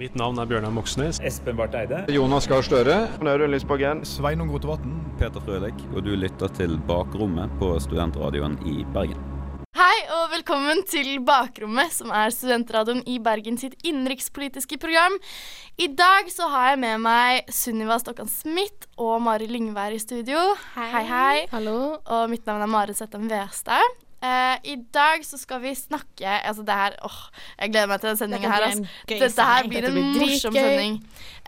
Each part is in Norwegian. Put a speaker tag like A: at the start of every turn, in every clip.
A: Mitt navn er Bjørnar Moxnes.
B: Espen Barth Eide.
C: Jonas Gahr Støre.
D: Audun Lysbakken.
E: Sveinung Rotevatn.
F: Peter Frølik, og du lytter til Bakrommet på Studentradioen i Bergen.
G: Hei og velkommen til Bakrommet, som er studentradioen i Bergen sitt innenrikspolitiske program. I dag så har jeg med meg Sunniva Stokkan Smith og Mari Lyngvær i studio. Hei, hei. hei.
H: Hallo.
G: Og mitt navn er Mari Settem Westad. Eh, I dag så skal vi snakke Altså det her Åh, jeg gleder meg til den sendinga her. Altså. Dette her blir en morsom sending.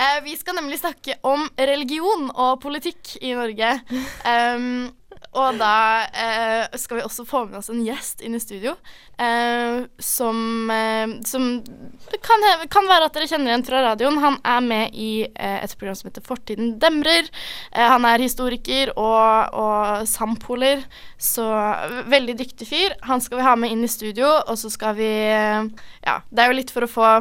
G: Uh, vi skal nemlig snakke om religion og politikk i Norge. Um, og da eh, skal vi også få med oss en gjest inn i studio eh, som, eh, som kan, kan, være at dere kjenner igjen fra radioen. Han er med i eh, et program som heter Fortiden demrer. Eh, han er historiker og, og sampoler, så veldig dyktig fyr. Han skal vi ha med inn i studio, og så skal vi eh, Ja, det er jo litt for å få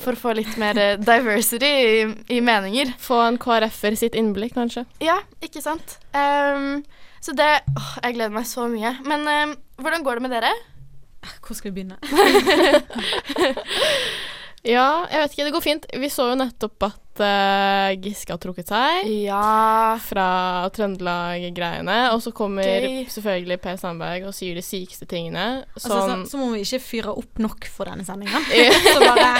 G: for å få litt mer diversity i, i meninger.
H: Få en KrF-er sitt innblikk, kanskje.
G: Ja, ikke sant. Um, så det åh, Jeg gleder meg så mye. Men um, hvordan går det med dere?
I: Hvor skal vi begynne?
H: ja, jeg vet ikke. Det går fint. Vi så jo nettopp at uh, Giske har trukket seg
G: ja.
H: fra Trøndelag-greiene. Og så kommer Gøy. selvfølgelig Per Sandberg og sier de sykeste tingene.
I: Som altså, så, så, må vi ikke fyre opp nok for denne sendinga. så bare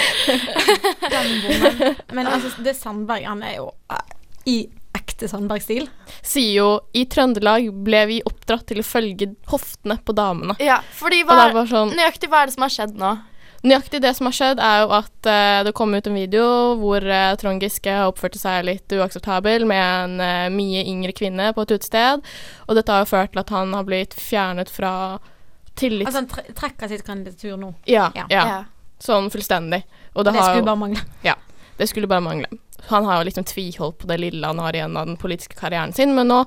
I: den bommen. Men altså, det Sandberg, han er jo uh, i ekte Sandberg-stil.
H: Sier jo i Trøndelag ble vi oppdratt til å følge hoftene på damene.
G: Ja, fordi hva, sånn, nøyaktig hva er det som har skjedd nå?
H: Nøyaktig det som har skjedd, er jo at uh, det kom ut en video hvor uh, Trond Giske oppførte seg litt uakseptabel med en uh, mye yngre kvinne på et utested. Og dette har jo ført til at han har blitt fjernet fra tillit...
I: Altså han tre trekker sitt kandidatur nå?
H: Ja, ja. ja. Sånn fullstendig.
I: Og det, det skulle jo, bare mangle.
H: Ja. Det skulle bare mangle. Han har jo liksom tviholdt på det lille han har igjen av den politiske karrieren sin, men nå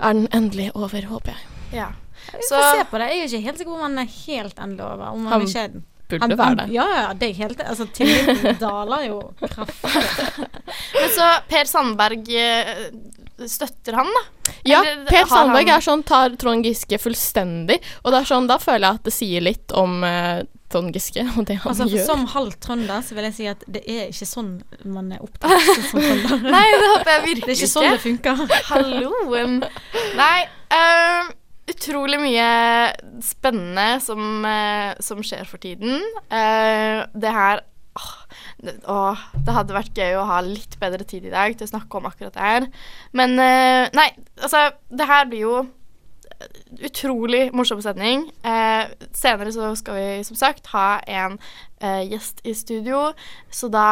H: er den endelig over, håper jeg.
G: Ja.
I: Vi får se på det. Jeg er ikke helt sikker på om han er helt endelig over. Om han, han ikke
H: burde han, være det.
I: Ja, ja, det er helt Altså, tilliten daler jo kraftig.
G: men så Per Sandberg eh, støtter han, da?
H: Ja, Eller, Per Sandberg han... er sånn tar Trond Giske fullstendig, og det er sånn, da føler jeg at det sier litt om uh, Trond Giske og det han
I: altså,
H: gjør.
I: Som halv trønder så vil jeg si at det er ikke sånn man er opptatt som trønder.
G: Nei, det håper jeg virkelig
I: ikke. Det er ikke sånn det funker.
G: Halloen. Nei, uh, utrolig mye spennende som, uh, som, skjer for tiden. Uh, det her åh, det, åh, det hadde vært gøy å ha litt bedre tid i dag til å snakke om akkurat det her. Men nei, altså, det her blir jo utrolig morsom sending. Eh, senere så skal vi som sagt ha en eh, gjest i studio, så da,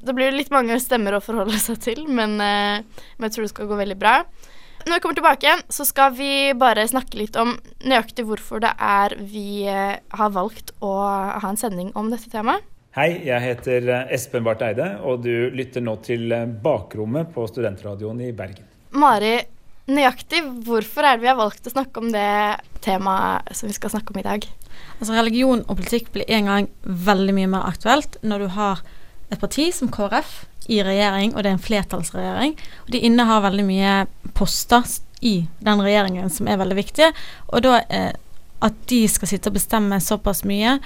G: det blir det litt mange stemmer å forholde seg til, men, eh, men jeg tror det skal gå veldig bra. Når vi kommer tilbake igjen, så skal vi bare snakke litt om nøyaktig hvorfor det er vi eh, har valgt å ha en sending om dette temaet.
B: Hei, jeg heter eh, Espen Barth Eide, og du lytter nå til eh, Bakrommet på Studentradioen i Bergen.
G: Mari, nøyaktig hvorfor er det vi har valgt å snakke om det temaet som vi skal snakke om i dag?
I: Altså Religion og politikk blir en gang veldig mye mer aktuelt når du har et parti som KrF i regjering, og det er en flertallsregjering. Og de innehar veldig mye poster i den regjeringen som er veldig viktige. Og da eh, at de skal sitte og bestemme såpass mye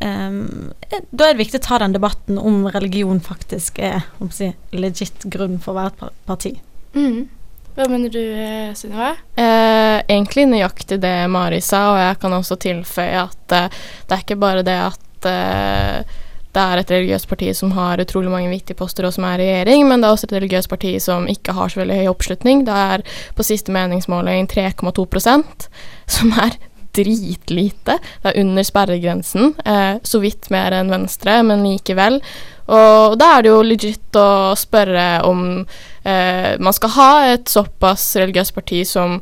I: Um, da er det viktig å ta den debatten om religion faktisk er om si, legit grunn for hvert parti.
G: Mm. Hva mener du, eh, Sunniva?
H: Eh, egentlig nøyaktig det Mari sa, og jeg kan også tilføye at eh, det er ikke bare det at eh, det er et religiøst parti som har utrolig mange viktige poster og som er regjering, men det er også et religiøst parti som ikke har så veldig høy oppslutning. Det er på siste meningsmåling 3,2% som er dritlite. Det er under sperregrensen, eh, så vidt mer enn Venstre, men likevel. Og da er det jo legit å spørre om eh, man skal ha et såpass religiøst parti som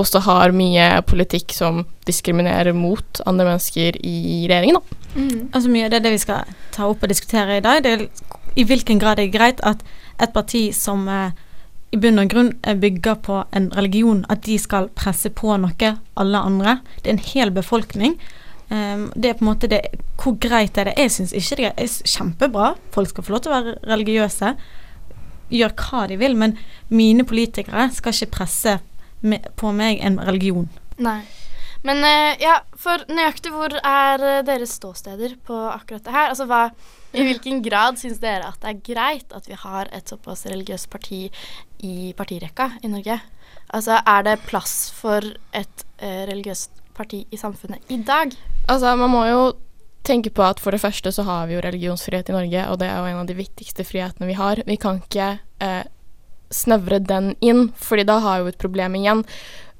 H: også har mye politikk som diskriminerer mot andre mennesker i regjeringen, da.
I: Mm. Altså mye, Det er det vi skal ta opp og diskutere i dag. Det er I hvilken grad det er greit at et parti som eh, i bunn og grunn bygger på en religion, at de skal presse på noe alle andre. Det er en hel befolkning Um, det er på en måte det Hvor greit er det? Jeg syns ikke det er kjempebra. Folk skal få lov til å være religiøse. Gjør hva de vil. Men mine politikere skal ikke presse på meg en religion.
G: Nei. Men uh, ja, for nøyaktig hvor er uh, deres ståsteder på akkurat det her? Altså hva I hvilken grad syns dere at det er greit at vi har et såpass religiøst parti i partirekka i Norge? Altså er det plass for et eh, religiøst parti i samfunnet i dag?
H: Altså man må jo tenke på at for det første så har vi jo religionsfrihet i Norge, og det er jo en av de viktigste frihetene vi har. Vi kan ikke snevre den inn, fordi da har vi jo et problem igjen.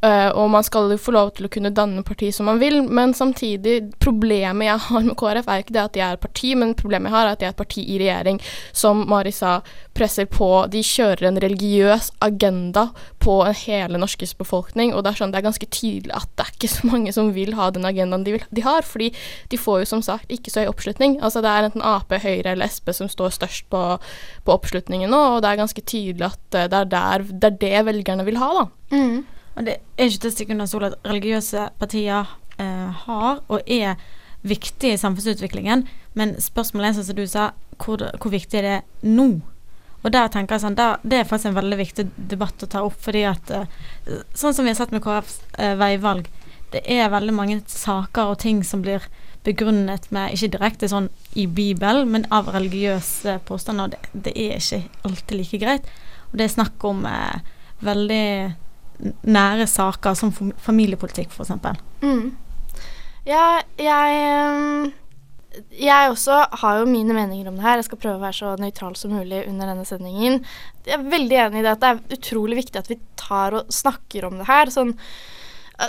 H: Uh, og man skal jo få lov til å kunne danne parti som man vil, men samtidig Problemet jeg har med KrF, er ikke det at de er parti, men problemet jeg har, er at de er et parti i regjering som Mari sa, presser på De kjører en religiøs agenda på hele norskes befolkning, og det er sånn det er ganske tydelig at det er ikke så mange som vil ha den agendaen de, vil, de har, fordi de får jo som sagt ikke så høy oppslutning. Altså det er enten Ap, Høyre eller Sp som står størst på, på oppslutningen nå, og det er ganske tydelig at eh, det er, der, det, er det velgerne vil ha, da.
I: Mm. Og det er ikke til å stikke under stol at religiøse partier eh, har og er viktige i samfunnsutviklingen, men spørsmålet er som du sa, hvor, hvor, viktig er det nå? Og der tenker jeg sånn, der, Det er faktisk en veldig viktig debatt å ta opp, fordi at eh, Sånn som vi har sett med KrFs eh, veivalg, det er veldig mange saker og ting som blir begrunnet med, ikke direkte sånn i Bibelen, men av religiøse påstander. Det, det er ikke alltid like greit. Og det er snakk om eh, veldig nære saker, som familiepolitikk f.eks. Mm.
G: Ja, jeg um, jeg også har jo mine meninger om det her. Jeg skal prøve å være så nøytral som mulig under denne sendingen. Jeg er veldig enig i det at det er utrolig viktig at vi tar og snakker om det her. Sånn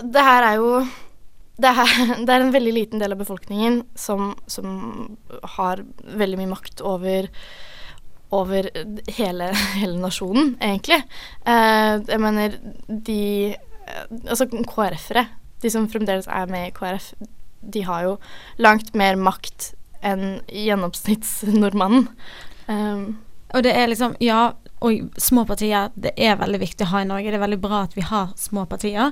G: Det her er jo det er, det er en veldig liten del av befolkningen som, som har veldig mye makt over over hele, hele nasjonen, egentlig. Eh, jeg mener, de Altså KrF-ere, de som fremdeles er med i KrF, de har jo langt mer makt enn gjennomsnittsnordmannen. Um,
I: og det er liksom Ja, og små partier, det er veldig viktig å ha i Norge. Det er veldig bra at vi har små partier.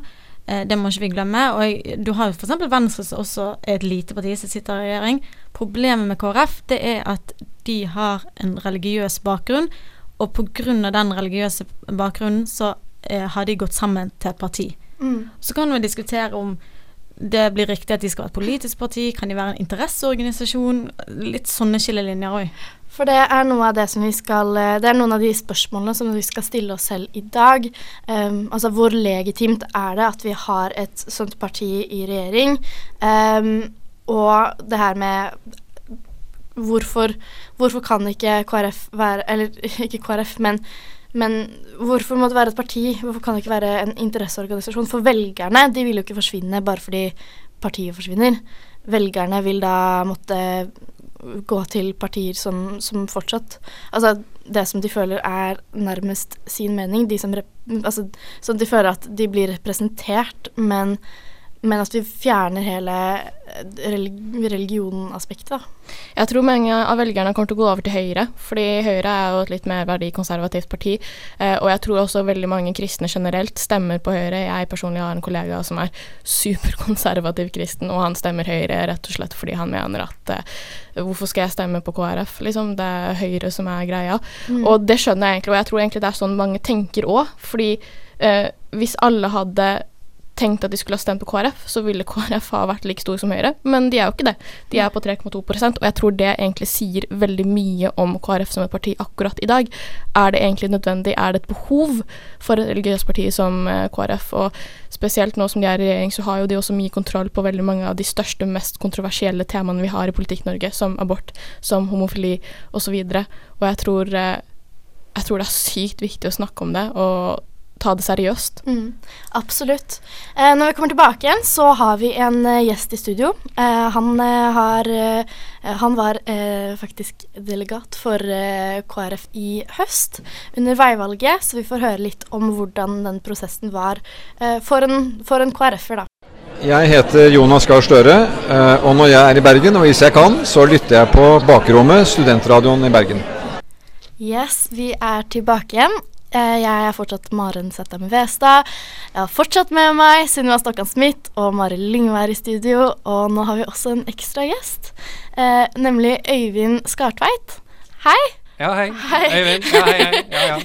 I: Eh, det må ikke vi glemme. Og du har jo f.eks. Venstre som også er et lite parti som sitter i regjering. Problemet med KrF det er at de har en religiøs bakgrunn, og pga. den religiøse bakgrunnen så eh, har de gått sammen til et parti. Mm. Så kan vi diskutere om det blir riktig at de skal være et politisk parti, kan de være en interesseorganisasjon? Litt sånne skillelinjer òg.
G: For det er noe av det som vi skal eh, Det er noen av de spørsmålene som vi skal stille oss selv i dag. Um, altså hvor legitimt er det at vi har et sånt parti i regjering? Um, og det her med hvorfor, hvorfor kan ikke KrF være Eller ikke KrF, men men hvorfor må det være et parti? Hvorfor kan det ikke være en interesseorganisasjon? For velgerne de vil jo ikke forsvinne bare fordi partiet forsvinner. Velgerne vil da måtte gå til partier som, som, fortsatt Altså det som de føler er nærmest sin mening. De som, altså, som de føler at de blir representert, men men at vi fjerner hele eh, religionaspektet, da.
H: Jeg tror mange av velgerne kommer til å gå over til Høyre, fordi Høyre er jo et litt mer verdikonservativt parti. Eh, og jeg tror også veldig mange kristne generelt stemmer på Høyre. Jeg personlig har en kollega som er superkonservativ kristen, og han stemmer Høyre rett og slett fordi han mener at eh, hvorfor skal jeg stemme på KrF? Liksom, det er Høyre som er greia. Mm. Og det skjønner jeg egentlig, og jeg tror egentlig det er sånn mange tenker òg, fordi eh, hvis alle hadde tenkt at de skulle ha stemt på KrF, så ville KrF ha vært like stor som Høyre, men de er jo ikke det. De er på 3,2% og jeg tror det egentlig sier veldig mye om KrF som et parti akkurat i dag. Er det egentlig nødvendig, er det et behov for et religiøst parti som eh, KrF? Og spesielt nå som de er i regjering, så har jo de også mye kontroll på veldig mange av de største, mest kontroversielle temaene vi har i Politikk-Norge, som abort, som homofili osv. Og, så og jeg tror, eh, jeg tror det er sykt viktig å snakke om det. og ta det seriøst. Mm,
G: absolutt. Eh, når vi kommer tilbake igjen, så har vi en eh, gjest i studio. Eh, han, eh, har, eh, han var eh, faktisk delegat for KrF i høst under veivalget, så vi får høre litt om hvordan den prosessen var for en, for en KrF-er, da.
A: Jeg heter Jonas Gahr Støre, og når jeg er i Bergen, og hvis jeg kan, så lytter jeg på Bakrommet, studentradioen i Bergen.
G: Yes, vi er tilbake igjen. Eh, jeg er fortsatt Maren Settem Westad. Jeg har fortsatt med meg Sunniva Stokkan Smith og Mari Lyngvær i studio. Og nå har vi også en ekstra gjest, eh, nemlig Øyvind Skartveit. Hei.
C: Ja, hei. hei. Øyvind. Ja, hei, hei. Ja, ja.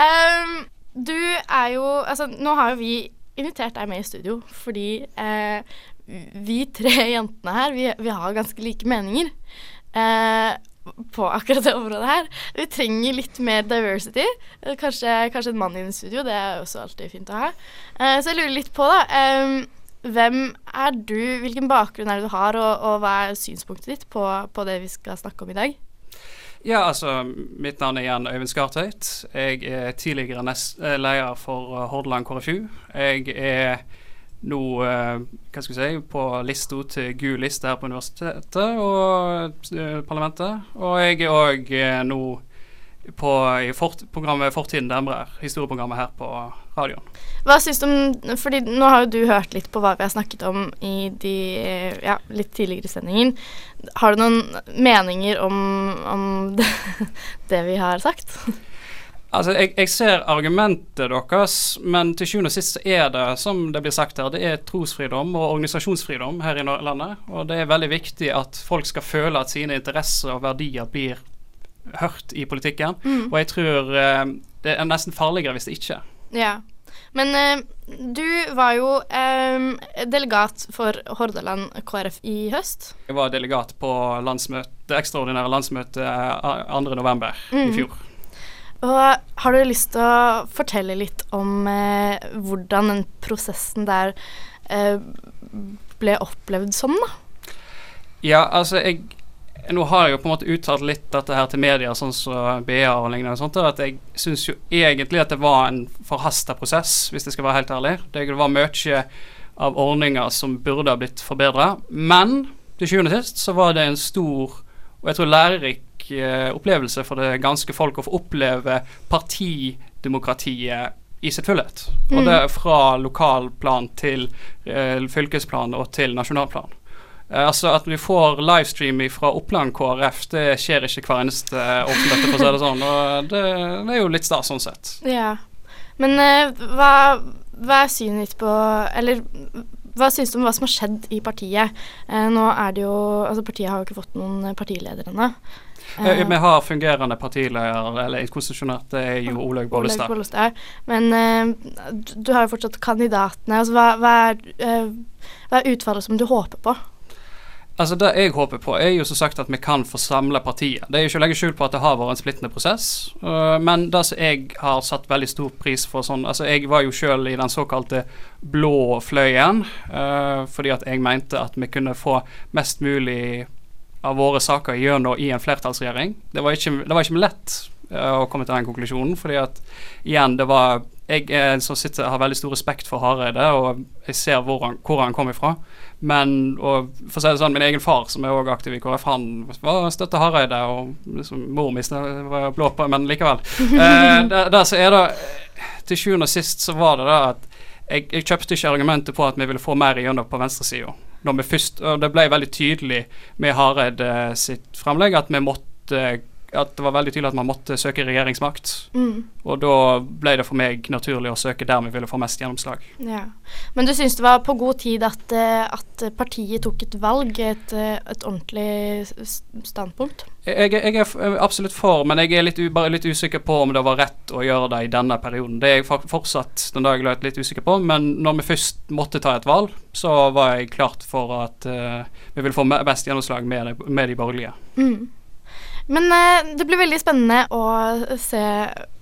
G: um, du er jo Altså, nå har jo vi invitert deg med i studio fordi eh, vi tre jentene her, vi, vi har ganske like meninger. Eh, på akkurat det området her. Vi trenger litt mer diversity. Eh, kanskje, kanskje en mann i en studio, det er også alltid fint å ha. Eh, så jeg lurer litt på, da. Eh, hvem er du, hvilken bakgrunn er det du har, og, og hva er synspunktet ditt på, på, det vi skal snakke om i dag?
C: Ja, altså, Mitt navn er Jan Øyvind Skartveit. Jeg er tidligere nest, leder for Hordaland KrFU. Jeg er nå eh, hva skal vi si, på lista til gul liste her på universitetet og eh, parlamentet. Og jeg er òg eh, nå på, i fort, programmet Fortiden demrer, historieprogrammet her på radioen.
G: Hva syns du om fordi nå har jo du hørt litt på hva vi har snakket om i de ja, litt tidligere sendingen. Har du noen meninger om, om det, det vi har sagt?
C: Altså, jeg, jeg, ser argumentet deres, men til sjuende og sist så er det, som det blir sagt her, det er trosfridom og organisasjonsfridom her i landet. Og det er veldig viktig at folk skal føle at sine interesser og verdier blir hørt i politikken. Mm. Og jeg tror eh, det er nesten farligere hvis det ikke.
G: Ja. Men eh, du var jo eh, delegat for Hordaland KrF i høst.
C: Jeg var delegat på landsmøte, det ekstraordinære landsmøtet 2.11. Mm. i fjor.
G: Og har du lyst til å fortelle litt om eh, hvordan den prosessen der eh, ble opplevd som, da?
C: Ja, altså jeg Nå har jeg jo på en måte uttalt litt dette her til media, sånn som så BA og lignende, sånt, at jeg syns jo egentlig at det var en forhasta prosess, hvis jeg skal være helt ærlig. Det var mye av ordninger som burde ha blitt forbedra. Men til sjuende og sist så var det en stor og jeg tror lærerik Eh, opplevelse for det ganske folk å få oppleve partidemokratiet i sitt fullhet. Mm. Og det er fra lokalplan til eh, fylkesplan og til nasjonalplan. Eh, altså At vi får livestream fra Oppland KrF, det skjer ikke hver eneste årsmøte, for å si det sånn. Og det, det, er jo litt stas sånn sett.
G: Ja. Men eh, hva, hva er synet ditt på Eller hva syns du om hva som har skjedd i partiet? Eh, nå er det jo Altså Partiet har jo ikke fått noen partileder ennå.
C: Uh, vi har fungerende partileder, eller konstitusjonert, det er jo Olaug Bollestad.
G: Bollestad. Men uh, du har jo fortsatt kandidatene. Altså, hva, hva, er, uh, hva, er, utfallet som du håper på?
C: Altså Det jeg håper på, er jo som sagt at vi kan få samla partiet. Det er jo ikke å legge skjul på at det har vært en splittende prosess. men det som jeg har satt veldig stor pris for sånn Altså Jeg var jo sjøl i den såkalte blå fløyen, fordi at jeg mente at vi kunne få mest mulig av våre saker gjennom i en flertallsregjering. Det var ikke, det var ikke lett uh, å komme til den konklusjonen, fordi at igjen, det var Jeg som sitter, har veldig stor respekt for Hareide, og jeg ser hvor han, hvor han kom ifra. Men og for å si det sånn, min egen far, som er også aktiv i KrF, han var støtte Hareide, og liksom, mor mi var blå på, men likevel. Eh, der, der så er det Til sjuende og sist så var det da at jeg, jeg kjøpte ikke argumentet på at vi ville få mer igjennom på venstresida Det ble veldig tydelig med Hareide sitt framlegg at vi måtte at det var veldig tydelig at man måtte søke regjeringsmakt. Mm. Og da ble det for meg naturlig å søke der vi ville få mest gjennomslag.
G: Ja. Men du syns det var på god tid at, eh, at partiet tok et valg, et, eh, et ordentlig standpunkt?
C: Jeg, jeg, er absolutt for, men jeg er litt, bare litt usikker på om det var rett å gjøre det i denne perioden. Det er jeg fortsatt den dag jeg litt usikker på, men når vi først måtte ta et valg, så var jeg klart for at uh, vi ville få best gjennomslag med, med de borgerlige. Mm.
G: Men uh, det blir veldig spennende å se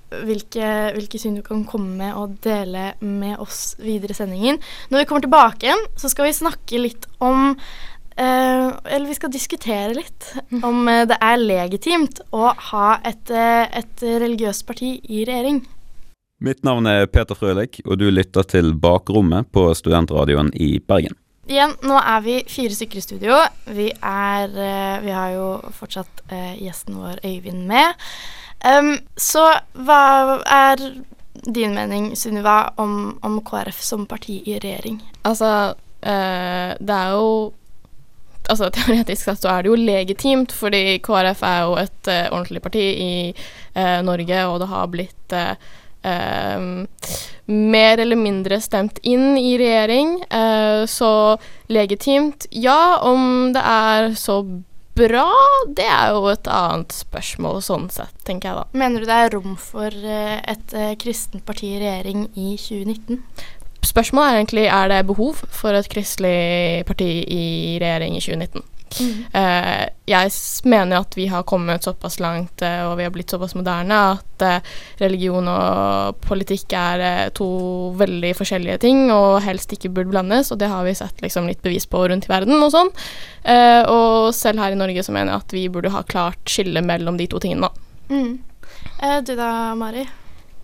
G: hvilke, hvilke, syn du kan komme med og dele med oss videre i sendingen. Når vi kommer tilbake igjen, så skal vi snakke litt om uh, Eller vi skal diskutere litt om uh, det er legitimt å ha et, et religiøst parti i regjering.
F: Mitt navn er Peter Frølik, og du lytter til Bakrommet på studentradioen i Bergen.
G: Igjen, nå er vi fire stykker i studio. Vi er uh, Vi har jo fortsatt uh, gjesten vår Øyvind med. Um, så hva er din mening, Sunniva, om, om, KrF som parti i regjering?
H: Altså, uh, det er jo Altså Teoretisk sett så er det jo legitimt, fordi KrF er jo et ordentlig parti i Norge, og det har blitt mer eller mindre stemt inn i regjering. Uh, så legitimt, ja. Om det er så bra, det er jo et annet spørsmål sånn sett, tenker jeg da.
G: Mener du det er rom for uh, et kristent parti i regjering i 2019?
H: spørsmålet er egentlig er det behov for et kristelig parti i regjering i 2019. Mm. Uh, jeg mener at vi har kommet såpass langt uh, og vi har blitt såpass moderne at uh, religion og politikk er to veldig forskjellige ting og helst ikke burde blandes, og det har vi sett liksom, litt bevis på rundt i verden og sånn. og selv her i Norge så mener jeg at vi burde ha klart skille mellom de to tingene. Mm.
G: du da, Mari?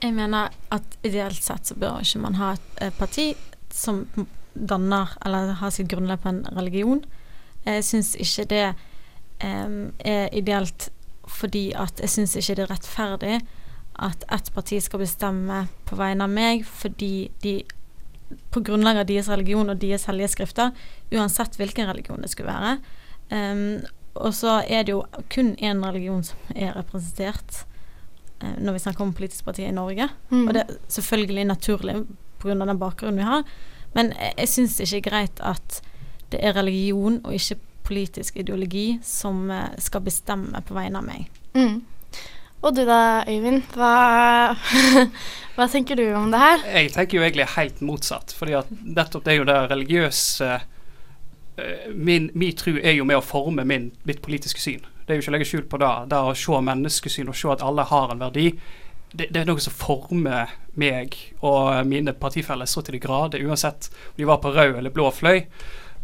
I: Jeg mener at ideelt sett så bør ikke man ha et parti som danner eller har sitt grunnlag på en religion. Jeg syns ikke det um, er ideelt fordi at jeg syns ikke det er rettferdig at ett parti skal bestemme på vegne av meg fordi de på grunnlag av deres religion og deres hellige skrifter, uansett hvilken religion det skulle være. Um, og så er det jo kun én religion som er representert uh, når vi snakker om politiske partier i Norge. Mm. Og det er selvfølgelig naturlig pga. den bakgrunnen vi har. Men jeg, jeg syns det ikke er greit at det er religion og ikke politisk ideologi som uh, skal bestemme på vegne av meg. Mm.
G: Og du da, Øyvind. Hva, hva, tenker du om det her?
C: Jeg tenker jo egentlig helt motsatt. fordi at nettopp det er jo det religiøse uh, Min, min tro er jo med å forme min, mitt politiske syn. Det er jo ikke å legge skjul på det. Det å se menneskesyn og se at alle har en verdi. Det, det, er noe som former meg og mine partifeller så til de grader, uansett om de var på rød eller blå fløy.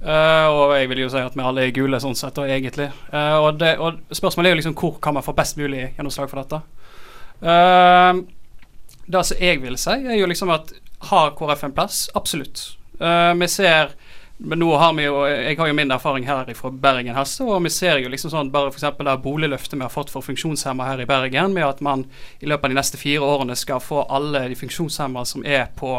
C: Uh, og jeg vil jo si at vi alle er gule sånn sett, og egentlig. Uh, og, det, og, spørsmålet er jo liksom hvor kan man få best mulig gjennomslag for dette. Uh, det som jeg vil si, er jo liksom at har KrF en plass? Absolutt. vi ser men nå har vi jo, jeg har jo min erfaring her fra Bergen heste, og vi ser jo liksom sånn bare f.eks. det boligløftet vi har fått for funksjonshemma her i Bergen, med at man i løpet av de neste fire årene skal få alle de funksjonshemma som er på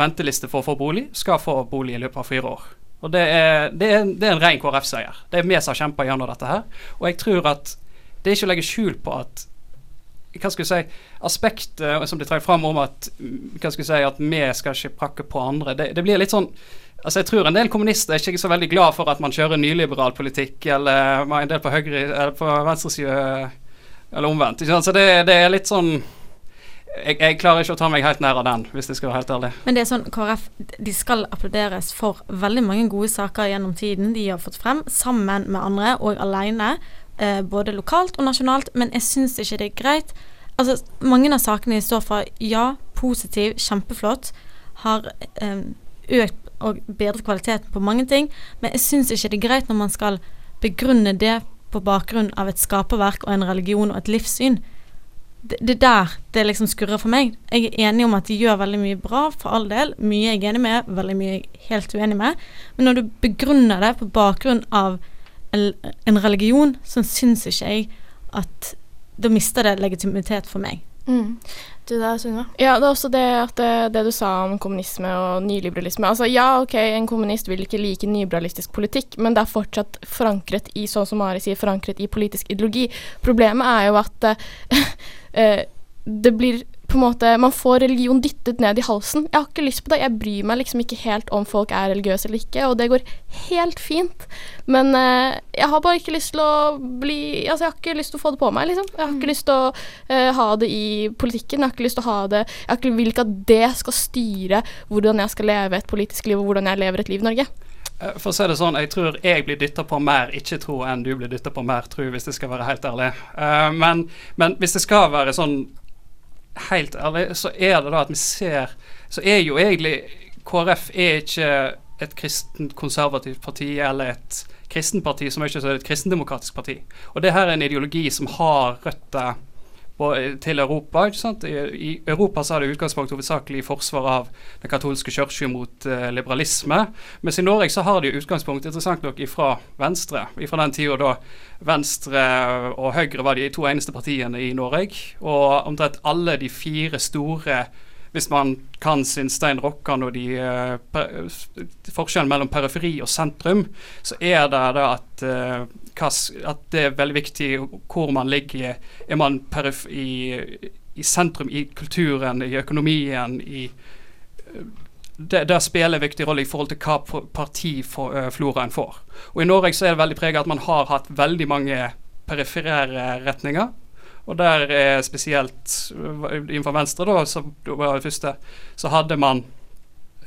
C: venteliste for å få bolig, skal få bolig i løpet av fire år. Og Det er, det er, det er en ren KrF-seier. Det er vi som har kjempa gjennom dette her. Og jeg tror at det er ikke å legge skjul på at hva skal jeg si, aspektet som blir trukket fram om at hva skal jeg si, at vi skal ikke prakke på andre, det, det blir litt sånn Altså Jeg tror en del kommunister er ikke så veldig glad for at man kjører nyliberal politikk, eller en del på høyre eller på venstresida, eller omvendt. Så det, det, er litt sånn jeg, jeg, klarer ikke å ta meg helt nær av den, hvis jeg skal være helt ærlig.
I: Men det er sånn, KrF de skal applauderes for veldig mange gode saker gjennom tiden de har fått frem, sammen med andre og alene. Eh, både lokalt og nasjonalt. Men jeg syns ikke det er greit. Altså, mange av sakene de står for, ja, positiv, kjempeflott, har eh, økt og bedre kvaliteten på mange ting, men jeg syns ikke det er greit når man skal begrunne det på bakgrunn av et skaperverk og en religion og et livssyn. Det, det der det liksom skurrer for meg. Jeg er enig om at de gjør veldig mye bra, for all del. Mye jeg er enig med, veldig mye jeg er helt uenig med. Men når du begrunner det på bakgrunn av en, religion, så syns ikke jeg at Da mister det legitimitet for meg. Mm.
G: Du da, Sunniva?
H: Ja, det er også det at det, det, du sa om kommunisme og nyliberalisme. Altså ja, ok, en kommunist vil ikke like nyliberalistisk politikk, men det er fortsatt forankret i, sånn som Mari sier, forankret i politisk ideologi. Problemet er jo at uh, det blir på en måte Man får religion dyttet ned i halsen. Jeg har ikke lyst på det. Jeg bryr meg liksom ikke helt om folk er religiøse eller ikke, og det går helt fint. Men uh, jeg har bare ikke lyst til å bli Altså, jeg har ikke lyst til å få det på meg, liksom. Jeg har ikke mm. lyst til å uh, ha det i politikken. Jeg har ikke lyst til å ha det Jeg ikke, vil ikke at det skal styre hvordan jeg skal leve et politisk liv, og hvordan jeg lever et liv i Norge.
C: Eh, for å si det sånn, jeg tror jeg blir dytta på mer ikke-tro enn du blir dytta på mer tro, hvis jeg skal være helt ærlig. Uh, men, men, hvis det skal være sånn helt ærlig, så er det da at vi ser Så er jo egentlig KrF er ikke et kristent konservativt parti eller et kristent parti som er ikke så et kristendemokratisk parti. Og det her er en ideologi som har røtter til Europa. ikke sant? I, Europa så er det utgangspunkt hovedsakelig i forsvar av den katolske kirke mot eh, liberalisme. Mens i Norge så har de utgangspunkt interessant nok ifra Venstre. Ifra den tida da Venstre og Høyre var de to eneste partiene i Norge. Og omtrent alle de fire store hvis man kan sin Stein Rokkan og de uh, forskjellen mellom periferi og sentrum, så er det da at, uh, at det er veldig viktig hvor man ligger. Er man i, i, sentrum i kulturen, i økonomien, i uh, det, det, spiller en viktig rolle i forhold til hva parti floraen får. Og I Norge så er det veldig preget at man har hatt veldig mange periferere retninger. Og der er spesielt innenfor Venstre, da, så, det første, så hadde man Uh,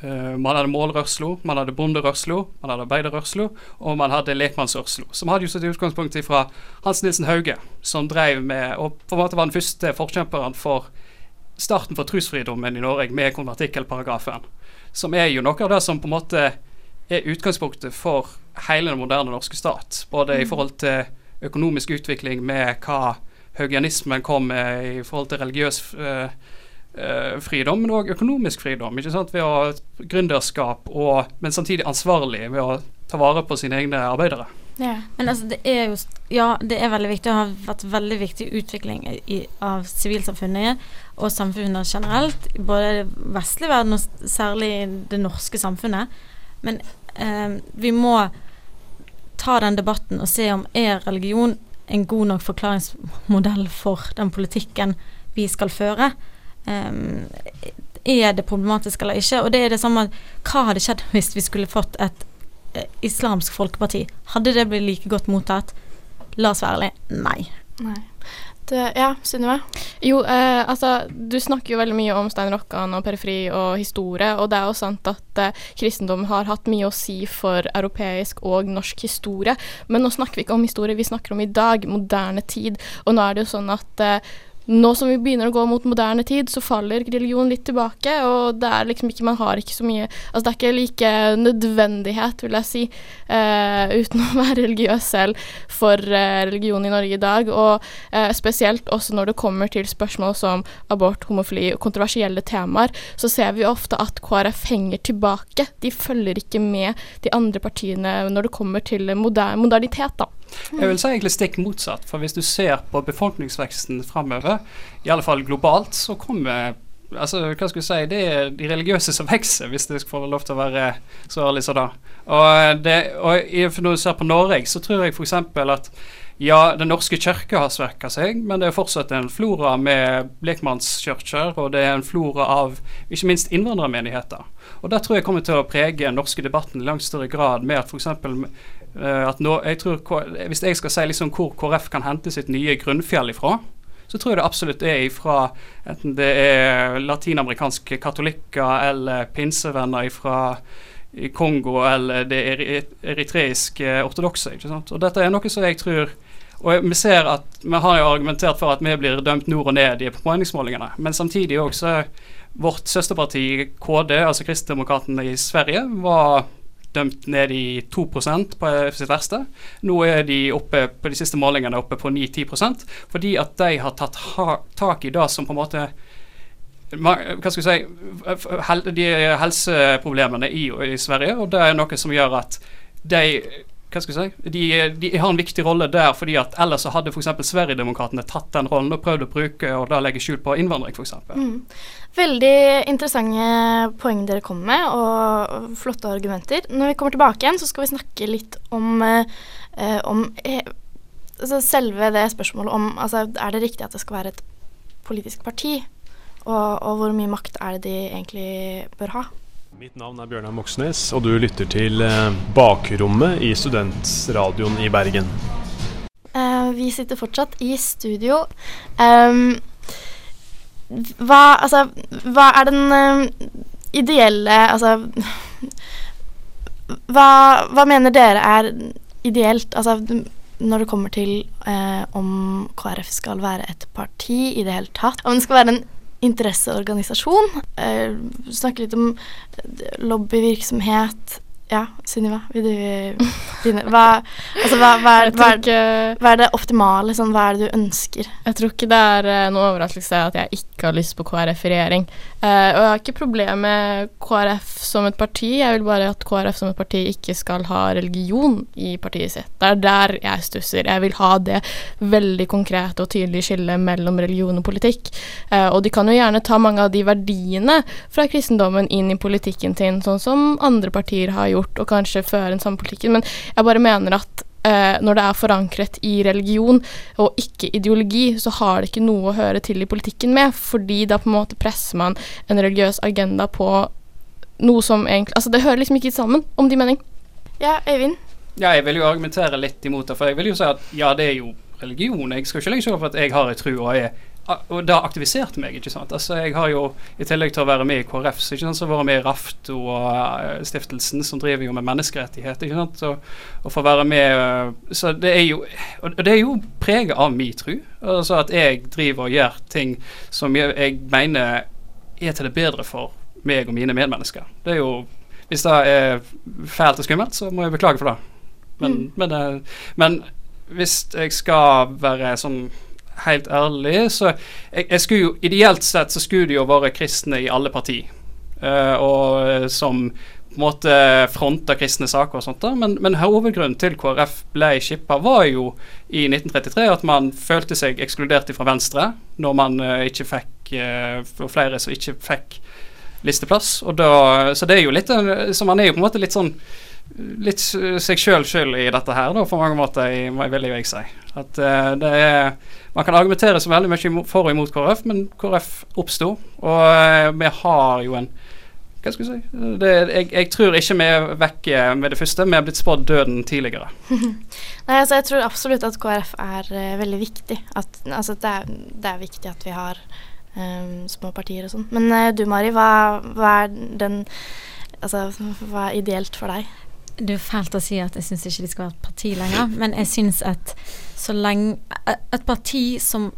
C: man hadde målrørslo, man hadde bonderørslo, man hadde arbeiderrørslo, og man hadde lekmannsrørslo. Som hadde jo sitt utgangspunkt fra Hans Nilsen Hauge, som drev med og på en måte var den første forkjemperen for starten for trosfridommen i Norge med konvertikkelparagrafen. Som er jo noe av det som på en måte er utgangspunktet for hele den moderne norske stat. Både i mm. forhold til økonomisk utvikling med hva haugianismen kom med i forhold til religiøs eh, fridom, men òg økonomisk fridom. ikke sant? Ved å gründerskap, og, men samtidig ansvarlig ved å ta vare på sine egne arbeidere.
I: Ja. Men altså, det er jo Ja, det er veldig viktig. Det har vært veldig viktig utvikling i, av sivilsamfunnet og samfunnet generelt. Både vestlig verden og særlig det norske samfunnet. Men eh, vi må ta den debatten og se om er religion en god nok forklaringsmodell for den politikken vi skal føre. Um, er det problematisk eller ikke? Og det er det samme Hva hadde skjedd hvis vi skulle fått et eh, islamsk folkeparti? Hadde det blitt like godt mottatt? La oss være ærlige nei.
G: nei. Det, ja, Synnøve?
H: Jo, eh, altså du snakker jo veldig mye om Stein Rokkan og periferi og historie, og det er jo sant at eh, kristendom har hatt mye å si for europeisk og norsk historie, men nå snakker vi ikke om historie, vi snakker om i dag, moderne tid, og nå er det jo sånn at eh, nå som vi begynner å gå mot moderne tid, så faller religion litt tilbake, og det er liksom ikke Man har ikke så mye Altså det er ikke like nødvendighet, vil jeg si, uh, uten å være religiøs selv, for uh, religion i Norge i dag. Og uh, spesielt også når det kommer til spørsmål som abort, homofili og kontroversielle temaer, så ser vi ofte at KrF henger tilbake. De følger ikke med de andre partiene når det kommer til moder modernitet, da.
C: Jeg vil si egentlig stikk motsatt. For hvis du ser på befolkningsveksten framover, i alle fall globalt, så kommer altså, hva skal vi si, Det er de religiøse som vokser, hvis det får lov til å være så ærlig som det. Og, det, og når du ser på Norge, så tror jeg f.eks. at ja, Den norske kirke har svekka seg, men det er fortsatt en flora med lekmannskirker, og det er en flora av ikke minst innvandrermenigheter. Og Det tror jeg kommer til å prege den norske debatten i langt større grad, med at f.eks. Uh, at nå, jeg tror, Hvis jeg skal si liksom hvor KrF kan hente sitt nye grunnfjell ifra, så tror jeg det absolutt er ifra enten det er latinamerikanske katolikker eller pinsevenner fra Kongo eller det eritreiske ortodokse. ikke sant? Og Dette er noe som jeg tror og vi ser at vi har jo argumentert for at vi blir dømt nord og ned i meningsmålingene. Men samtidig også vårt søsterparti KD, altså Kristdemokratene i Sverige, var dømt ned i 2% på sitt verste. Nå er de oppe på de siste målingene oppe på 9-10 fordi at de har tatt tak i det som på en måte hva skal vi si hel, de helseproblemene i, i Sverige, og det er noe som gjør at de hva skal jeg si, de, de, har en viktig rolle der, fordi at ellers så hadde f.eks. Sverigedemokraterna tatt den rollen og prøvd å bruke og da legge skjul på innvandring, f.eks. Mm.
G: Veldig interessante poeng dere kommer med, og flotte argumenter. Når vi kommer tilbake igjen, så skal vi snakke litt om, eh, om eh, altså selve det spørsmålet om altså, Er det riktig at det skal være et politisk parti? Og, og hvor mye makt er det de egentlig bør ha?
D: Mitt navn er Bjørnar Moxnes, og du lytter til eh, Bakrommet i Studentradioen i Bergen.
G: Uh, vi sitter fortsatt i studio. Um, hva, altså, hva er den uh, ideelle Altså hva, hva, mener dere er ideelt? Altså når det kommer til uh, om KrF skal være et parti i det hele tatt. Om det skal være en interesseorganisasjon. Eh, snakke litt om lobbyvirksomhet. Ja, Sunniva, vil du begynne? Hva, altså, hva, hva, er, hva, er, hva, er, det optimale? Sånn, hva er det du ønsker?
H: Jeg tror ikke det er uh, noe overraskelse at jeg ikke har lyst på KrF i regjering. Uh, og jeg har ikke problem med KrF som et parti, jeg vil bare at KrF som et parti ikke skal ha religion i partiet sitt. Det er der jeg stusser. Jeg vil ha det veldig konkrete og tydelige skillet mellom religion og politikk. Uh, og de kan jo gjerne ta mange av de verdiene fra kristendommen inn i politikken sin, sånn som andre partier har gjort og kanskje føre den samme politikken. Men jeg bare mener at eh, når det er forankret i religion og ikke ideologi, så har det ikke noe å høre til i politikken med, fordi da på en måte presser man en religiøs agenda på noe som egentlig Altså, det hører liksom ikke sammen, om de mening.
G: Ja, Øyvind?
C: Ja, jeg vil jo argumentere litt imot det, for jeg vil jo si at ja, det er jo religion. Jeg skal ikke legge skjul på at jeg har en tro og jeg er og det aktiviserte meg. ikke sant? Altså Jeg har jo, i tillegg til å være med i KrF, så ikke sant, så vært med i Rafto og uh, stiftelsen, som driver jo med menneskerettigheter. ikke sant, og, og få være med uh, Så det er jo og det er jo preget av min tro. Altså at jeg driver og gjør ting som jeg, jeg mener er til det bedre for meg og mine medmennesker. Det er jo Hvis det er fælt og skummelt, så må jeg beklage for det. Men, mm. men, uh, men hvis jeg skal være sånn helt ærlig, så jeg, jeg skulle jo Ideelt sett så skulle det jo være kristne i alle partier. Uh, og eh, som på en måte fronta kristne saker og sånt. da, Men, men hovedgrunnen til KrF ble skippa, var jo i 1933 at man følte seg ekskludert fra Venstre når man uh, ikke fikk uh, flere som ikke fikk listeplass. og da, Så det er jo litt Så man er jo på en måte litt sånn litt seg sjøl skyld i dette her, da, på mange måter, vil jeg si. At uh, det er Man kan argumentere så veldig mye for og imot KrF, men KrF oppsto, og uh, vi har jo en hva skal jeg si det, jeg, jeg, tror ikke vi er vekk med det første. Vi er blitt spådd døden tidligere.
G: Nei, altså Jeg tror absolutt at KrF er uh, veldig viktig. At, altså, det, er, det, er, viktig at vi har um, små partier og sånn. Men du Mari, hva, hva, er den Altså, hva er ideelt for deg?
I: Det er fælt å si at jeg syns ikke de skal være et parti lenger, men jeg syns at så lenge Et parti som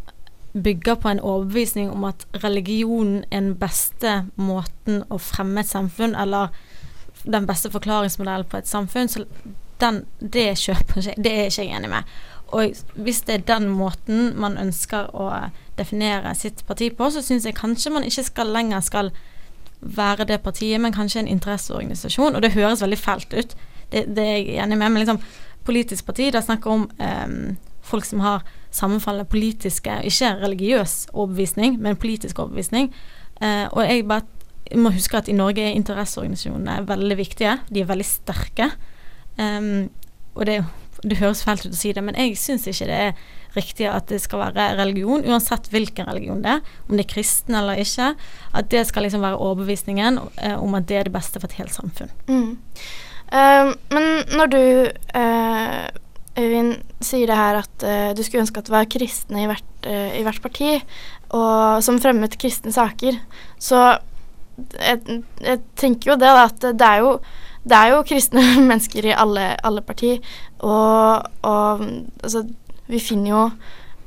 I: bygger på en overbevisning om at religionen er den beste måten å fremme et samfunn, eller den beste forklaringsmodellen på et samfunn, så den, det kjøper ikke Det er ikke jeg enig med. Og hvis det er den måten man ønsker å definere sitt parti på, så syns jeg kanskje man ikke skal lenger skal være det partiet, men kanskje en interesseorganisasjon. Og det høres veldig fælt ut, det, det er jeg enig med, men liksom politisk parti, det snakker om um, folk som har sammenfallende politiske, ikke religiøs overbevisning, men politisk overbevisning. Uh, og jeg bare må huske at i Norge er interesseorganisasjonene veldig viktige. De er veldig sterke. Um, og det, det, høres fælt ut å si det, men jeg syns ikke det er riktig at det skal være religion, uansett hvilken religion det er, om det er kristen eller ikke. At det skal liksom være overbevisningen uh, om at det er det beste for et helt samfunn.
G: Mm. Uh, men når du, uh, Øyvind, sier det her at uh, du skulle ønske at det var kristne i hvert, i hvert parti, og som fremmet kristne saker, så jeg, jeg tenker jo det, da, at det er jo det er jo kristne mennesker i alle, alle parti. og, og altså, vi finner jo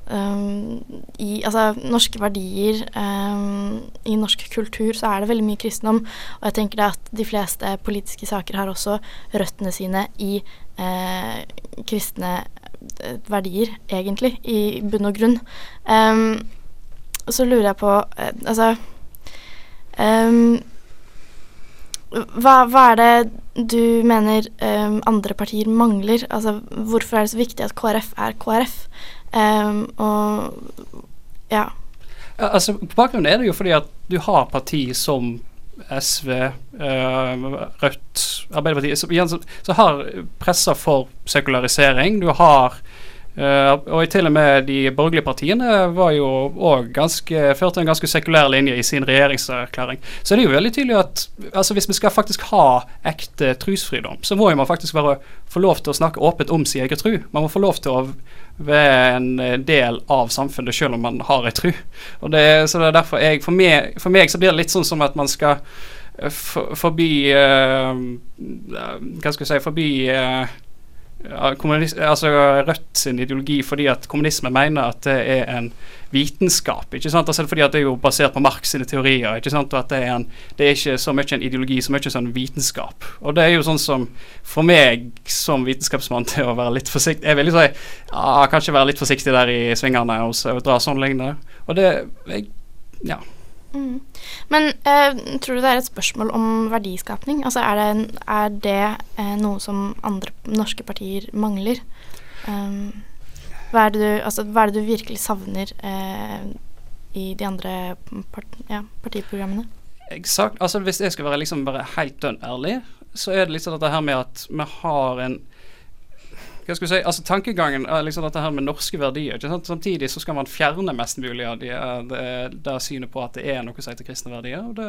G: Um, i altså, norske verdier um, I norsk kultur så er det veldig mye kristendom. Og jeg tenker det at de fleste politiske saker har også røttene sine i uh, kristne uh, verdier, egentlig, i bunn og grunn. Um, så lurer jeg på uh, Altså hva, hva, er det du mener andre partier mangler? Altså, hvorfor er det så viktig at KrF er KrF? Um, og ja.
C: Altså, på bakgrunnen er det jo fordi at du har parti som SV, uh, eh, Rødt, Arbeiderpartiet, som, så har pressa for sekularisering. Du har Uh, og til og med de borgerlige partiene var jo også ganske, førte en ganske sekulær linje i sin regjeringserklæring. Så det er jo veldig tydelig at altså hvis vi skal faktisk ha ekte trosfridom, så må jo man faktisk bare få lov til å snakke åpent om sin egen tro. Man må få lov til å være en eh, del av samfunnet selv om man har en tro. Og det, så det er derfor jeg, for meg, for meg så blir det litt sånn som at man skal uh, forbi uh, Hva skal jeg si Forbi uh, altså Rødt sin ideologi fordi at kommunisme mener at det er en vitenskap. ikke sant? Altså fordi at Det er jo basert på Marx sine teorier. ikke sant? Og at det er, en, det er ikke så mye en ideologi, så mye sånn vitenskap. Og det er jo sånn som For meg som vitenskapsmann til å være litt forsiktig Jeg vil si, ja, kanskje være litt forsiktig der i svingene og, og dra sånn lignende. Og det jeg, Ja.
G: Mm. Men eh, tror du det er et spørsmål om verdiskapning? Altså er det, er det eh, noe som andre norske partier mangler? Um, hva, er du, altså, hva, er det du, virkelig savner eh, i de andre part, ja, partiprogrammene?
C: Exakt. Altså, hvis jeg skal være liksom bare helt dønn ærlig, så er det liksom dette her med at vi har en hva skal vi si, altså Tankegangen er liksom dette her med norske verdier. ikke sant? Samtidig så skal man fjerne mest mulig av de, det, det synet på at det er noe som heter kristne verdier. Det,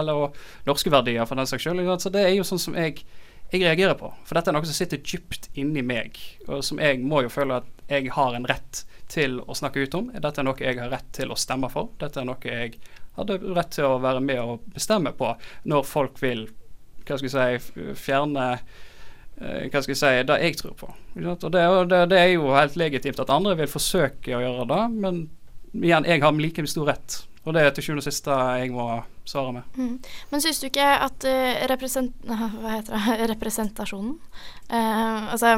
C: eller og norske verdier, for den saks skyld. Så det er jo sånn som jeg, jeg reagerer på. For dette er noe som sitter dypt inni meg, og som jeg må jo føle at jeg har en rett til å snakke ut om. Dette er noe jeg har rett til å stemme for. Dette er noe jeg hadde rett til å være med og bestemme på når folk vil hva skal jeg si, fjerne eh, hva skal jeg si, det jeg tror på. Og det, det, det, er jo helt legitimt at andre vil forsøke å gjøre det, men igjen, jeg har like stor rett. Og det er til sjuende og sist jeg må svare med.
G: Mm. Men syns du ikke at uh, represent, representasjonen uh, Altså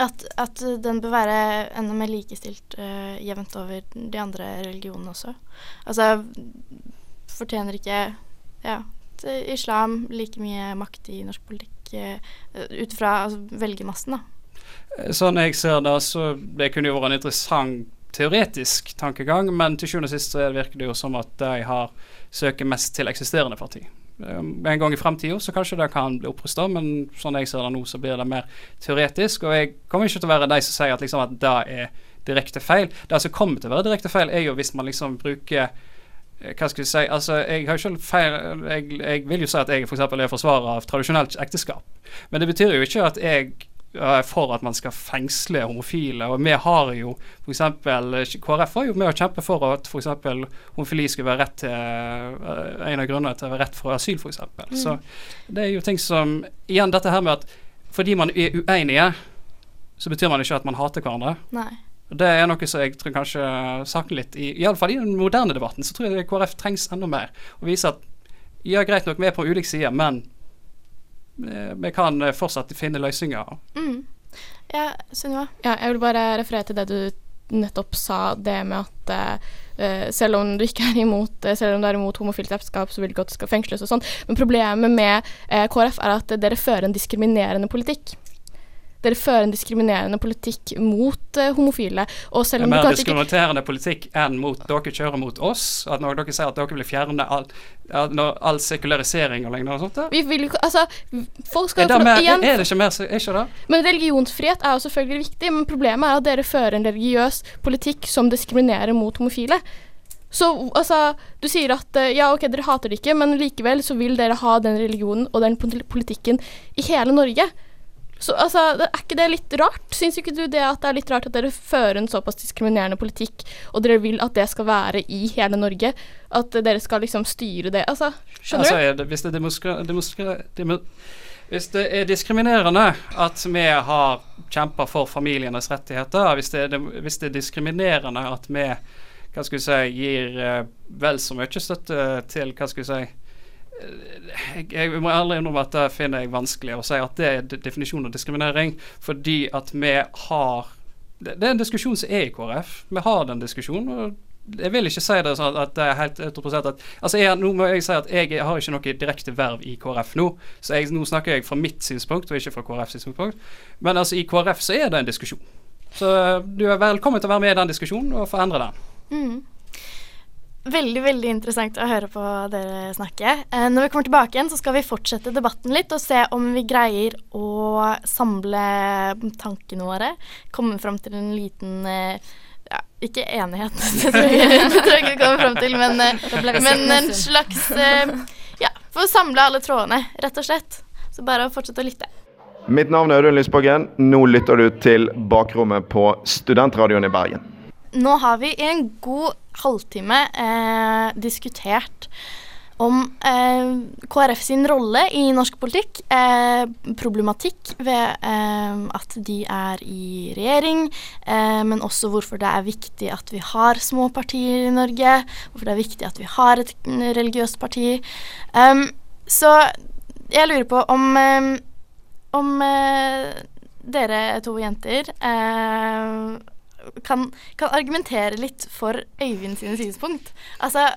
G: at, at, den bør være enda mer likestilt uh, jevnt over de andre religionene også. Altså fortjener ikke ja, islam like mye makt i norsk politikk ut fra altså, velgermassen, da?
C: Sånn jeg ser det, så det kunne jo vært en interessant teoretisk tankegang, men til sjuende og sist virker det jo som at de har søker mest til eksisterende parti. Um, en gang i framtida så kanskje det kan bli opprusta, men sånn jeg ser det nå, så blir det mer teoretisk. Og jeg kommer ikke til å være de som sier at, liksom, at det er direkte feil. Det som kommer til å være direkte feil, er jo hvis man liksom bruker eh, hva skal jeg si, altså jeg har selv feil, jeg, jeg vil jo si at jeg for er forsvarer av tradisjonelt ekteskap. Men det betyr jo ikke at jeg er for at man skal fengsle homofile. Og vi har jo f.eks. KrF var jo med å kjempe for at f.eks. homofili skulle være rett til uh, en av grunnene til å være rett for asyl, f.eks. Mm. Så det er jo ting som Igjen dette her med at fordi man er uenige, så betyr man ikke at man hater hverandre.
G: Nei.
C: Det er noe som jeg tror kanskje savner litt, i, iallfall i den moderne debatten. Så tror jeg KrF trengs enda mer. Å vise at ja, greit nok, vi er på ulike sider, men Eh, vi kan fortsatt finne løsninger.
G: Mm. Ja, Sunniva?
H: Ja, jeg vil bare referere til det du nettopp sa, det med at uh, selv om du ikke er imot selv om du er imot homofilt ekteskap, så vil du ikke at det skal fengsles og sånn. Men problemet med uh, KrF er at dere fører en diskriminerende politikk. Dere fører en diskriminerende politikk mot uh, homofile. Og selv om
C: det er mer diskriminerende politikk enn mot dere kjører mot oss. At når dere sier at dere vil fjerne all, all sekularisering og lignende og sånt.
H: Vi vil jo altså, folk skal
C: det mer, igjen, er det ikke mer er ikke det?
H: Men religionsfrihet er jo selvfølgelig viktig. Men problemet er at dere fører en religiøs politikk som diskriminerer mot homofile. Så altså, du sier at eh, ja, ok, dere hater det ikke, men likevel så vil dere ha den religionen og den politikken i hele Norge. Så altså, Er ikke det litt rart? Syns ikke du det at det er litt rart at dere fører en såpass diskriminerende politikk, og dere vil at det skal være i hele Norge? At dere skal liksom styre det? Altså, skjønner
C: altså, du? Hvis, det demoskra, demoskra, hvis det er diskriminerende at vi har kjempa for familienes rettigheter, hvis det, er, hvis det er diskriminerende at vi hva skal vi si, gir uh, vel så mye støtte til hva skal vi si, jeg, jeg, må ærlig innrømme at det finner jeg vanskelig å si at det er definisjonen av diskriminering. Fordi at vi har det, det, er en diskusjon som er i KrF. Vi har den diskusjonen. og Jeg vil ikke si det sånn at det er helt 100 at, altså jeg, Nå må jeg si at jeg, har ikke noe direkte verv i KrF nå. Så jeg, nå snakker jeg fra mitt synspunkt, og ikke fra KrFs synspunkt. Men altså i KrF så er det en diskusjon. Så du er velkommen til å være med i den diskusjonen og få endre den.
G: Mm. Veldig veldig interessant å høre på dere snakke. Eh, når vi kommer tilbake igjen, så skal vi fortsette debatten litt og se om vi greier å samle tankene våre. Komme fram til en liten eh, ja, ikke enighet, det tror jeg, det tror jeg ikke vi kommer fram til, men, eh, men en slags eh, Ja, for å samle alle trådene, rett og slett. Så bare å fortsette å lytte.
E: Mitt navn er Audun Lysbakken. Nå lytter du til Bakrommet på Studentradioen i Bergen.
G: Nå har vi en god halvtime eh, diskutert om eh, KrF sin rolle i norsk politikk. Eh, problematikk ved eh, at de er i regjering, eh, men også hvorfor det er viktig at vi har små partier i Norge. Hvorfor det er viktig at vi har et religiøst parti. Um, så jeg lurer på om, um, om uh, dere to jenter uh, kan, kan argumentere litt for Øyvind sine synspunkt. Altså,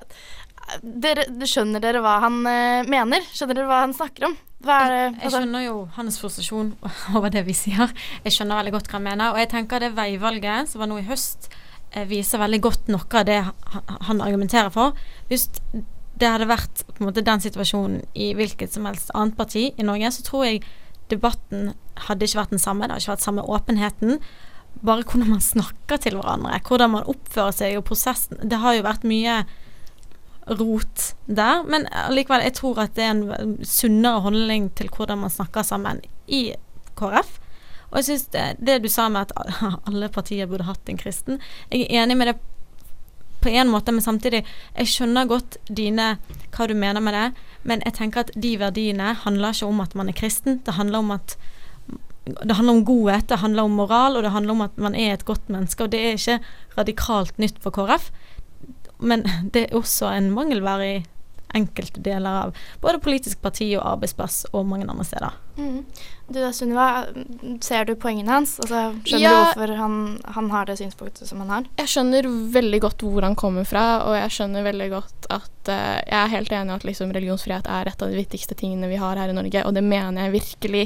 G: dere, skjønner dere hva han uh, mener? Skjønner dere hva han snakker om?
I: Altså? Jeg skjønner jo hans frustrasjon over det vi sier. Jeg skjønner veldig godt hva han mener. Og jeg tenker det veivalget som var nå i høst, eh, viser veldig godt noe av det han argumenterer for. Hvis det hadde vært måte den situasjonen i hvilket som helst annet parti i Norge, så tror jeg debatten hadde ikke vært den samme. Det hadde ikke vært samme åpenheten bare hvordan man snakker til hverandre, hvordan man oppfører seg og prosessen. Det har jo vært mye rot der, men likevel, jeg tror at det er en sunnere holdning til hvordan man snakker sammen i KrF. Og jeg syns det, det, du sa med at alle partier burde hatt en kristen, jeg er enig med det på en måte, men samtidig Jeg skjønner godt dine hva du mener med det, men jeg tenker at de verdiene handler ikke om at man er kristen. Det handler om at det handler om godhet, det handler om moral, og det handler om at man er et godt menneske. Og det er ikke radikalt nytt for KrF, men det er også en mangelvare i enkelte deler av både politisk parti og arbeidsplass og mange andre steder. Mm.
G: Du da, Sunniva, ser du poengene hans? Altså, skjønner ja, du hvorfor han, han, har det synspunktet som han har?
H: Jeg skjønner veldig godt hvor han kommer fra, og jeg skjønner veldig godt at uh, Jeg er helt enig i at liksom, religionsfrihet er et av de viktigste tingene vi har her i Norge, og det mener jeg virkelig.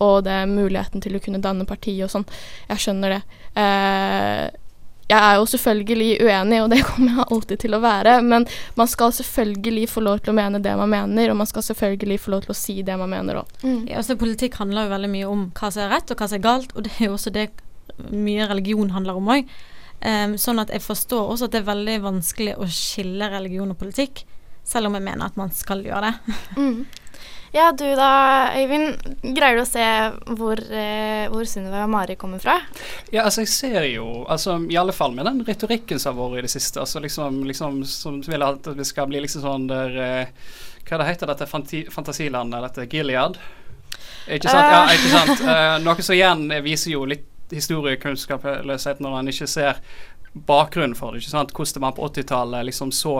H: Og det er muligheten til å kunne danne parti og sånn. Jeg skjønner det. Uh, jeg er jo selvfølgelig uenig, og det kommer jeg alltid til å være, men man skal selvfølgelig få lov til å mene det man mener, og man skal selvfølgelig få lov til å si det man mener òg.
I: Mm. Ja, altså, politikk handler jo veldig mye om hva som er rett, og hva som er galt, og det er jo også det mye religion handler om òg. Um, ehm, sånn at jeg forstår også at det er veldig vanskelig å skille religion og politikk, selv om jeg mener at man skal gjøre det.
G: mm. Ja, du da, Øyvind. Greier du å se hvor, eh, hvor Sunniva og Mari kommer fra?
C: Ja, altså jeg ser jo altså I alle fall med den retorikken som har vært i det siste. altså liksom, liksom Som vil at vi skal bli liksom sånn der eh, Hva det heter dette fantasilandet? Dette Gilead? Ikke sant? Ja, ikke sant? Uh, noe som igjen viser jo litt historiekunnskapsløshet når man ikke ser bakgrunnen for det. ikke sant? Hvordan man på 80-tallet liksom så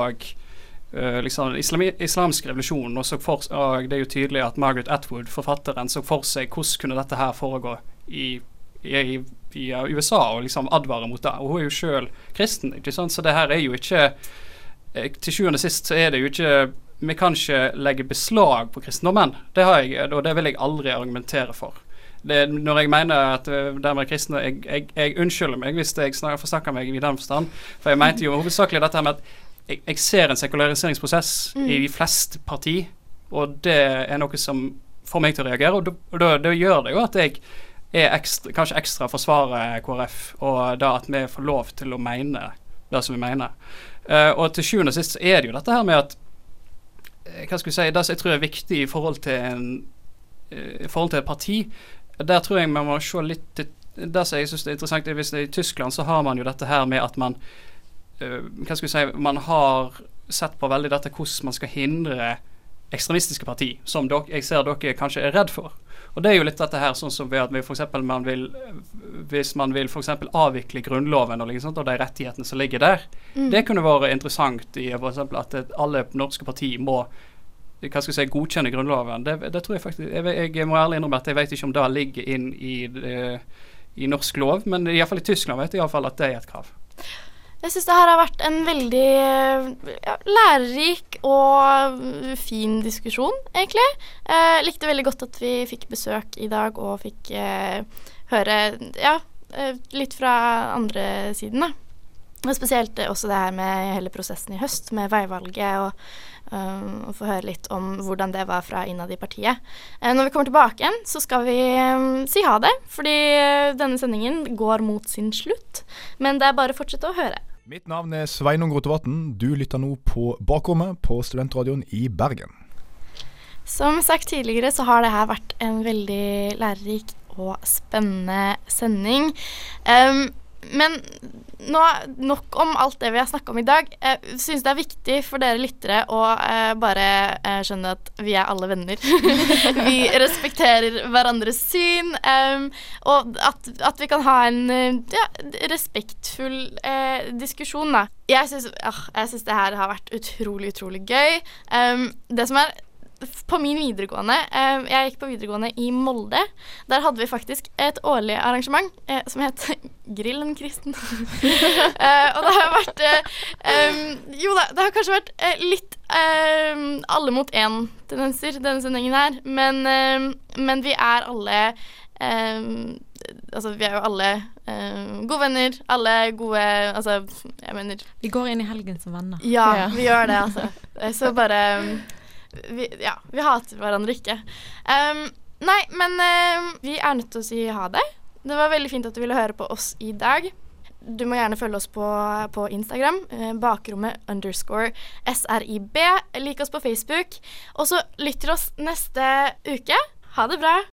C: liksom, islam, islamsk revolusjon. Og, for, og, det er jo tydelig at Margaret Atwood, forfatteren, så for seg hvordan kunne dette her foregå i, i, i, USA, og liksom advare mot det. Og hun er jo sjøl kristen, ikke sant? så det her er jo ikke eh, Til sjuende og sist så er det jo ikke Vi kan ikke legge beslag på kristendommen. Det har jeg, og det vil jeg aldri argumentere for. Det, når jeg mener at dermed det med kristne jeg, jeg, jeg, unnskylder meg hvis jeg snakker, forsnakker meg i den forstand. For jeg mente jo hovedsakelig dette med at jeg, jeg ser en sekulariseringsprosess mm. i de fleste parti, og det er noe som får meg til å reagere. Og da gjør det jo at jeg er ekstra, kanskje ekstra forsvarer KrF, og da at vi får lov til å mene det som vi mener. Uh, og til sjuende og sist så er det jo dette her med at uh, Hva skal vi si Det som jeg tror er viktig i forhold til en uh, i forhold til et parti, der tror jeg man må se litt Det som jeg syns er interessant, er hvis det er i Tyskland så har man jo dette her med at man Eh, hva skal vi si, Man har sett på veldig dette hvordan man skal hindre ekstremistiske parti, som dere, jeg ser dere kanskje er redd for. Og det er jo litt dette her, sånn som ved at vi for eksempel, man vil, Hvis man vil f.eks. avvikle Grunnloven og, liksom, og de rettighetene som ligger der, mm. det kunne vært interessant i for eksempel, at alle norske partier må hva skal jeg si, godkjenne Grunnloven. Det, det tror Jeg faktisk, jeg, jeg, må ærlig innrømme at jeg vet ikke om det ligger inn i, i norsk lov, men iallfall i Tyskland vet jeg iallfall at det er et krav.
G: Jeg syns det her har vært en veldig ja, lærerik og fin diskusjon, egentlig. Jeg eh, likte veldig godt at vi fikk besøk i dag og fikk eh, høre ja, eh, litt fra andre siden, da. Og spesielt også det her med hele prosessen i høst, med veivalget, og, uh, få høre litt om hvordan det var fra innad i partiet. Uh, når vi kommer tilbake igjen, så skal vi um, si ha det, fordi denne sendingen går mot sin slutt. Men det er bare å fortsette å høre.
J: Mitt navn er Sveinung Rotevatn. Du lytter nå på Bakrommet på Studentradioen i Bergen.
G: Som sagt tidligere så har det her vært en veldig lærerik og spennende sending. Um, men nå, nok om alt det vi har snakka om i dag. Jeg syns det er viktig for dere lyttere å eh, bare eh, skjønne at vi er alle venner. vi respekterer hverandres syn. Um, og at, at, vi kan ha en ja, respektfull eh, diskusjon, da. Jeg syns, uh, det her har vært utrolig, utrolig gøy. Um, det som er på min videregående eh, Jeg gikk på videregående i Molde. Der hadde vi faktisk et årlig arrangement eh, som het Grillen kristen. eh, og det har vært eh, Jo da, det har kanskje vært eh, litt alle mot én-tendenser, denne sendingen her. Men, men, vi er alle Altså, vi er jo alle gode venner. Alle gode Altså, jeg mener
I: Vi går inn i helgen som venner.
G: Ja, ja. vi gjør det, altså. Så bare vi, ja, vi hater hverandre ikke. Um, nei, men uh, vi er nødt til å si ha det. Det var veldig fint at du ville høre på oss i dag. Du må gjerne følge oss på, på Instagram. Uh, bakrommet underscore srib. Lik oss på Facebook. Og så lytt til oss neste uke. Ha det bra.